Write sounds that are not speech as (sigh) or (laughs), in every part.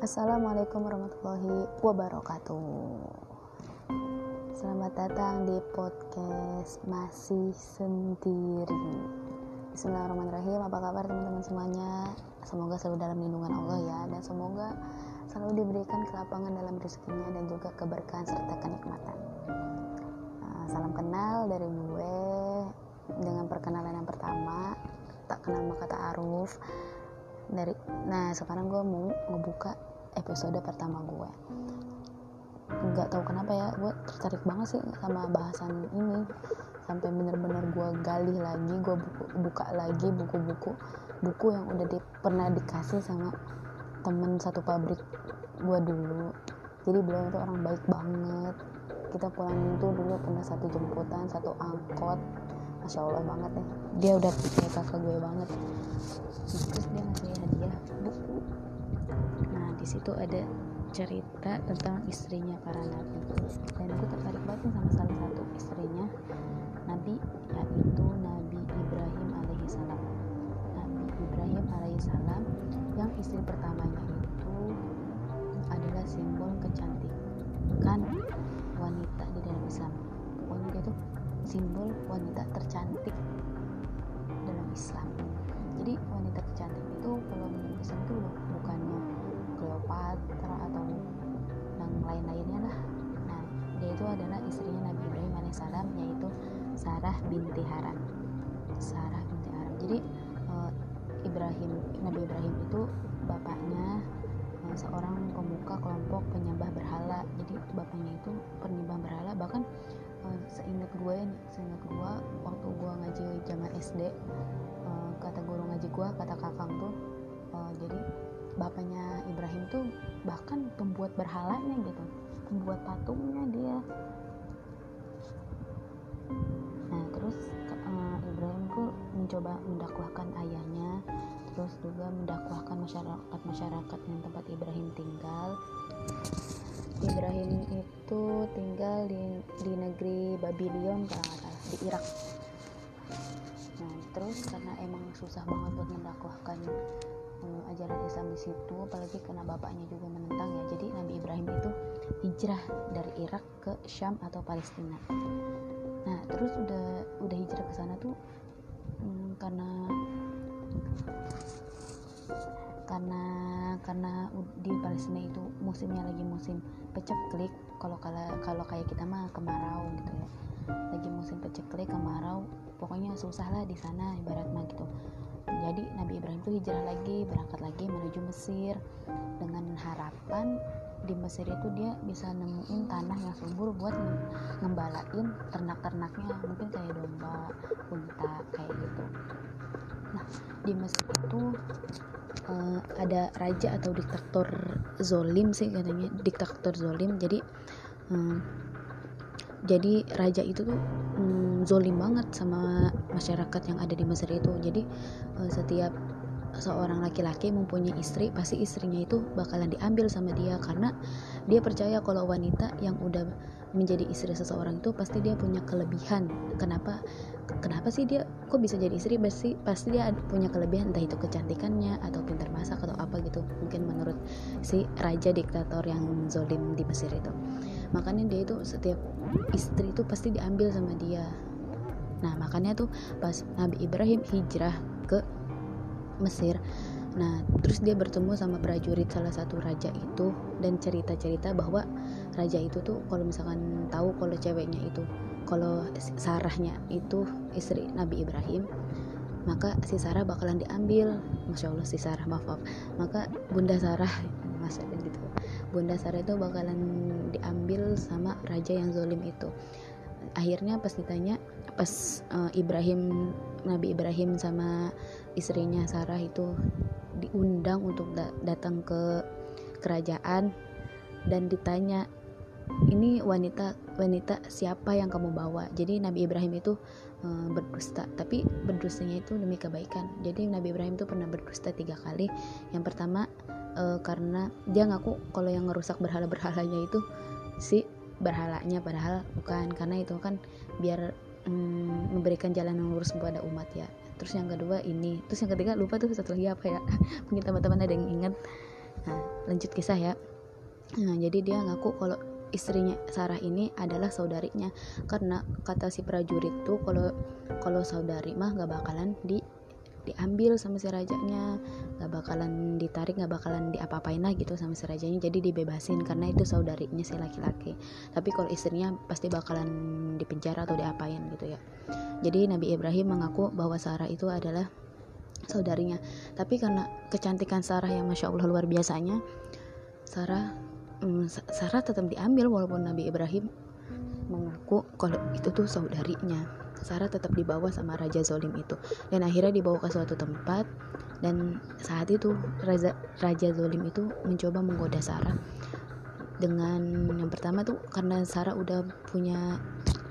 Assalamualaikum warahmatullahi wabarakatuh. Selamat datang di podcast Masih Sendiri. Bismillahirrahmanirrahim. Apa kabar teman-teman semuanya? Semoga selalu dalam lindungan Allah ya dan semoga selalu diberikan kelapangan dalam rezekinya dan juga keberkahan serta kenikmatan. Nah, salam kenal dari gue dengan perkenalan yang pertama tak kenal maka tak aruf dari nah sekarang gue mau ngebuka episode pertama gue nggak tahu kenapa ya gue tertarik banget sih sama bahasan ini. Sampai bener-bener gue gali lagi gue buku, buka lagi buku-buku buku yang udah di, pernah dikasih sama temen satu pabrik gue dulu. Jadi beliau itu orang baik banget. Kita pulang itu dulu pernah satu jemputan satu angkot. Masya allah banget ya dia udah kayak kakak gue banget. Terus dia ngasih hadiah buku nah di situ ada cerita tentang istrinya para nabi dan gue tertarik banget sama salah satu istrinya nabi yaitu nabi Ibrahim alaihissalam nabi Ibrahim alaihissalam yang istri pertamanya itu adalah simbol kecantikan wanita di dalam Islam. Wanita itu simbol wanita tercantik dalam Islam Cleopatra atau yang lain-lainnya lah. Nah dia itu adalah istrinya Nabi Ibrahim alaihissalam yaitu Sarah binti Haran. Sarah binti Haran. Jadi uh, Ibrahim Nabi Ibrahim itu bapaknya uh, seorang pemuka kelompok penyembah berhala. Jadi bapaknya itu penyembah berhala. Bahkan uh, seingat gue nih seingat gue waktu gue ngaji zaman SD uh, kata guru ngaji gue kata kakang tuh uh, jadi bapaknya Ibrahim tuh bahkan pembuat berhalanya gitu pembuat patungnya dia. Nah terus uh, Ibrahim tuh mencoba mendakwahkan ayahnya terus juga mendakwahkan masyarakat masyarakat yang tempat Ibrahim tinggal. Ibrahim itu tinggal di, di negeri salah di Irak. Nah terus karena emang susah banget buat mendakwahkan um, ajaran Islam di situ apalagi karena bapaknya juga menentang ya. Jadi Nabi Ibrahim itu hijrah dari Irak ke Syam atau Palestina. Nah terus udah udah hijrah ke sana tuh um, karena karena karena di Palestina itu musimnya lagi musim peceklik kalau kalau kayak kita mah kemarau gitu ya. Lagi musim peceklik kemarau pokoknya susah lah di sana ibarat mah gitu jadi Nabi Ibrahim itu hijrah lagi berangkat lagi menuju Mesir. Dengan harapan di Mesir itu dia bisa nemuin tanah yang subur buat ngembalain ternak-ternaknya. Mungkin kayak domba, unta kayak gitu. Nah di Mesir itu uh, ada raja atau diktator zolim sih katanya. Diktator zolim. Jadi um, jadi raja itu tuh um, zolim banget sama masyarakat yang ada di Mesir itu. Jadi uh, setiap seorang laki-laki mempunyai istri pasti istrinya itu bakalan diambil sama dia. Karena dia percaya kalau wanita yang udah menjadi istri seseorang itu pasti dia punya kelebihan. Kenapa? Kenapa sih dia kok bisa jadi istri? Pasti pasti dia punya kelebihan. Entah itu kecantikannya atau pintar masak atau apa gitu mungkin menurut si raja diktator yang zolim di Mesir itu. Makanya dia itu setiap istri itu pasti diambil sama dia nah makanya tuh pas Nabi Ibrahim hijrah ke Mesir Nah, terus dia bertemu sama prajurit salah satu raja itu dan cerita-cerita bahwa raja itu tuh kalau misalkan tahu kalau ceweknya itu kalau Sarahnya itu istri Nabi Ibrahim, maka si Sarah bakalan diambil. Masya Allah si Sarah maaf, maaf. Maka Bunda Sarah (laughs) masa gitu. Bunda Sarah itu bakalan diambil sama raja yang zolim itu. Akhirnya pas ditanya pas uh, Ibrahim Nabi Ibrahim sama istrinya Sarah itu diundang untuk da datang ke kerajaan dan ditanya ini wanita wanita siapa yang kamu bawa? Jadi Nabi Ibrahim itu e, berdusta. Tapi berdustanya itu demi kebaikan. Jadi Nabi Ibrahim itu pernah berdusta tiga kali. Yang pertama e, karena dia ngaku kalau yang ngerusak berhala berhalanya itu si berhalanya padahal bukan. Karena itu kan biar mm, memberikan jalan yang lurus kepada umat ya. Terus yang kedua ini. Terus yang ketiga lupa tuh satu lagi apa ya. (laughs) Mungkin teman-teman ada yang ingat. Nah lanjut kisah ya. Nah, jadi dia ngaku kalau istrinya Sarah ini adalah saudarinya. Karena kata si prajurit tuh kalau kalau saudari mah gak bakalan di diambil sama si rajanya. Nggak bakalan ditarik nggak bakalan diapa-apain lah gitu sama si rajanya. Jadi dibebasin karena itu saudarinya si laki-laki. Tapi kalau istrinya pasti bakalan dipenjara atau diapain gitu ya. Jadi Nabi Ibrahim mengaku bahwa Sarah itu adalah saudarinya. Tapi karena kecantikan Sarah yang masya Allah luar biasanya Sarah hmm, Sarah tetap diambil walaupun Nabi Ibrahim mengaku kalau itu tuh saudarinya Sarah tetap dibawa sama Raja Zolim itu. Dan akhirnya dibawa ke suatu tempat. Dan saat itu Raja, Raja Zolim itu mencoba menggoda Sarah. Dengan yang pertama tuh karena Sarah udah punya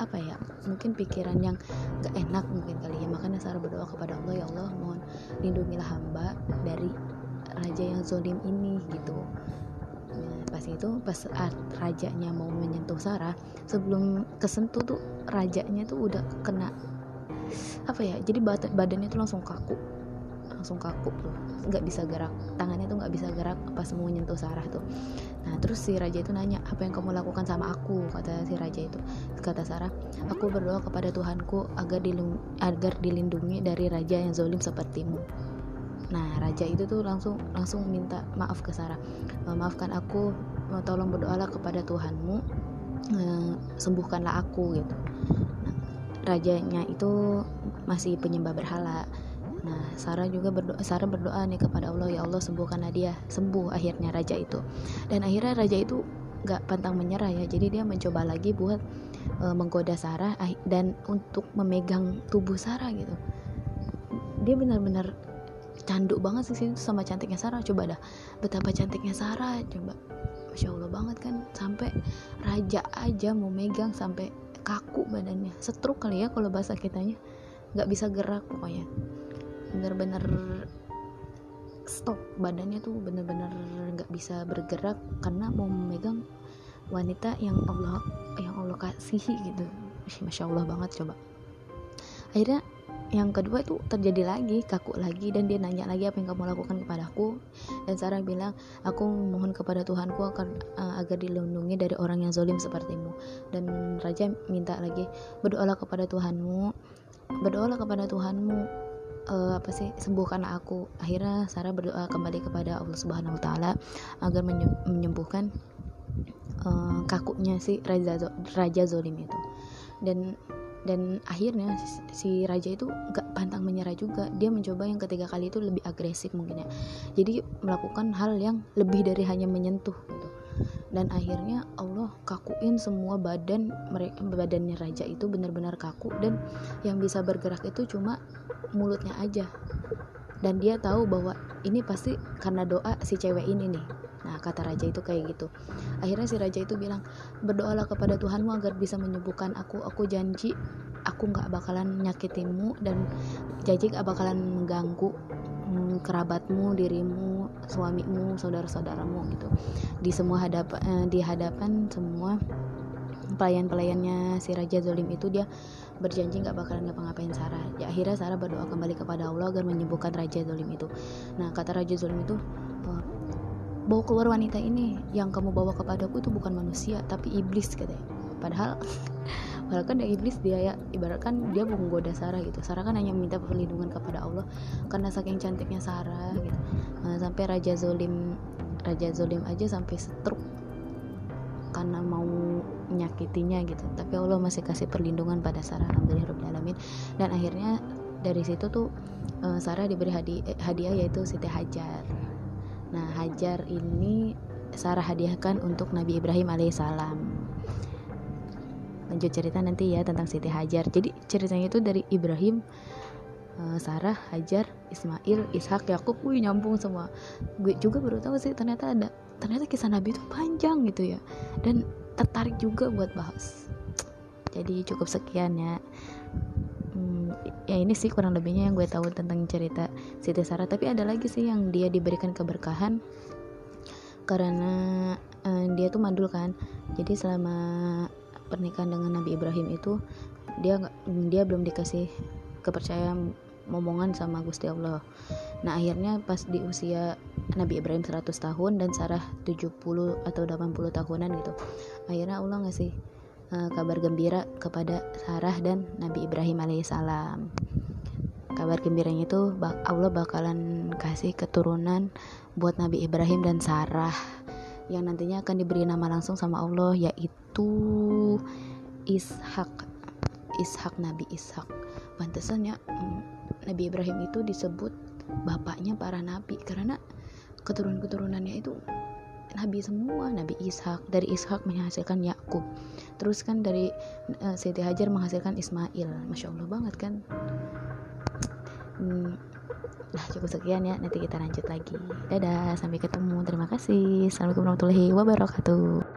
apa ya mungkin pikiran yang gak enak mungkin kali ya. Makanya Sarah berdoa kepada Allah ya Allah mohon lindungilah hamba dari raja yang zolim ini gitu pas itu pas rajanya mau menyentuh Sarah sebelum kesentuh tuh rajanya tuh udah kena apa ya jadi badannya tuh langsung kaku. Langsung kaku tuh nggak bisa gerak tangannya tuh nggak bisa gerak pas mau menyentuh Sarah tuh. Nah terus si raja itu nanya apa yang kamu lakukan sama aku? kata si raja itu. Kata Sarah aku berdoa kepada Tuhanku agar dilindungi, agar dilindungi dari raja yang zolim sepertimu nah raja itu tuh langsung langsung minta maaf ke Sarah. E, maafkan aku e, tolong berdoalah kepada Tuhanmu e, sembuhkanlah aku gitu. Nah, rajanya itu masih penyembah berhala. Nah Sarah juga berdoa Sarah berdoa nih kepada Allah ya Allah sembuhkanlah dia sembuh akhirnya raja itu. Dan akhirnya raja itu gak pantang menyerah ya jadi dia mencoba lagi buat e, menggoda Sarah dan untuk memegang tubuh Sarah gitu. Dia benar-benar candu banget sih sini sama cantiknya Sarah. Coba dah betapa cantiknya Sarah coba. Masya Allah banget kan sampai raja aja mau megang sampai kaku badannya. Setruk kali ya kalau bahasa kitanya. Nggak bisa gerak pokoknya. Bener-bener stop badannya tuh bener-bener nggak bisa bergerak karena mau memegang wanita yang Allah yang Allah kasihi gitu. Masya Allah banget coba. Akhirnya yang kedua itu terjadi lagi kaku lagi dan dia nanya lagi apa yang kamu lakukan kepadaku. Dan Sarah bilang aku mohon kepada Tuhanku agar, uh, agar dilindungi dari orang yang zolim sepertimu. Dan raja minta lagi berdoalah kepada Tuhanmu berdoalah kepada Tuhanmu uh, apa sih sembuhkan aku. Akhirnya Sarah berdoa kembali kepada Allah Subhanahu Wa Taala agar menyembuhkan uh, kakunya si raja raja zolim itu. Dan dan akhirnya si raja itu gak pantang menyerah juga. Dia mencoba yang ketiga kali itu lebih agresif mungkin ya. Jadi melakukan hal yang lebih dari hanya menyentuh gitu. Dan akhirnya Allah kakuin semua badan mereka badannya raja itu benar-benar kaku. Dan yang bisa bergerak itu cuma mulutnya aja. Dan dia tahu bahwa ini pasti karena doa si cewek ini nih kata raja itu kayak gitu. Akhirnya si raja itu bilang, "Berdoalah kepada Tuhanmu agar bisa menyembuhkan aku. Aku janji aku nggak bakalan nyakitinmu dan janji gak bakalan mengganggu hmm, kerabatmu, dirimu, suamimu, saudara-saudaramu gitu. Di semua hadapan eh, di hadapan semua pelayan-pelayannya si Raja Zolim itu dia berjanji nggak bakalan ngapa-ngapain Sarah. Ya, akhirnya Sarah berdoa kembali kepada Allah agar menyembuhkan Raja Zolim itu. Nah kata Raja Zolim itu, oh, bawa keluar wanita ini yang kamu bawa kepadaku itu bukan manusia tapi iblis katanya. Padahal (laughs) padahal kan dia iblis dia ya ibaratkan dia menggoda Sarah gitu. Sarah kan hanya meminta perlindungan kepada Allah karena saking cantiknya Sarah gitu. Nah, sampai Raja Zolim Raja Zolim aja sampai setruk karena mau menyakitinya gitu. Tapi Allah masih kasih perlindungan pada Sarah alhamdulillahirobbilalamin dan akhirnya dari situ tuh uh, Sarah diberi hadi hadiah yaitu Siti Hajar Nah, Hajar ini Sarah hadiahkan untuk Nabi Ibrahim alaihissalam. Lanjut cerita nanti ya tentang Siti Hajar. Jadi ceritanya itu dari Ibrahim, eh, Sarah, Hajar, Ismail, Ishak, Yakub, wih nyambung semua. Gue juga baru tahu sih ternyata ada ternyata kisah Nabi itu panjang gitu ya dan tertarik juga buat bahas. Jadi cukup sekian ya ya ini sih kurang lebihnya yang gue tahu tentang cerita Siti Sarah. Tapi ada lagi sih yang dia diberikan keberkahan karena uh, dia tuh mandul kan. Jadi selama pernikahan dengan Nabi Ibrahim itu dia dia belum dikasih kepercayaan momongan sama Gusti Allah. Nah akhirnya pas di usia Nabi Ibrahim 100 tahun dan Sarah 70 atau 80 tahunan gitu akhirnya Allah ngasih uh, kabar gembira kepada Sarah dan Nabi Ibrahim alaihissalam. Kabar gembiranya itu Allah bakalan kasih keturunan buat Nabi Ibrahim dan Sarah yang nantinya akan diberi nama langsung sama Allah yaitu Ishak Ishak Nabi Ishak. Pantesannya mm, Nabi Ibrahim itu disebut bapaknya para nabi karena keturunan-keturunannya itu nabi semua Nabi Ishak. Dari Ishak menghasilkan Yakub. Terus kan dari uh, Siti Hajar menghasilkan Ismail. Masya Allah banget kan? Hmm, lah cukup sekian ya. Nanti kita lanjut lagi. Dadah sampai ketemu. Terima kasih. Assalamualaikum warahmatullahi wabarakatuh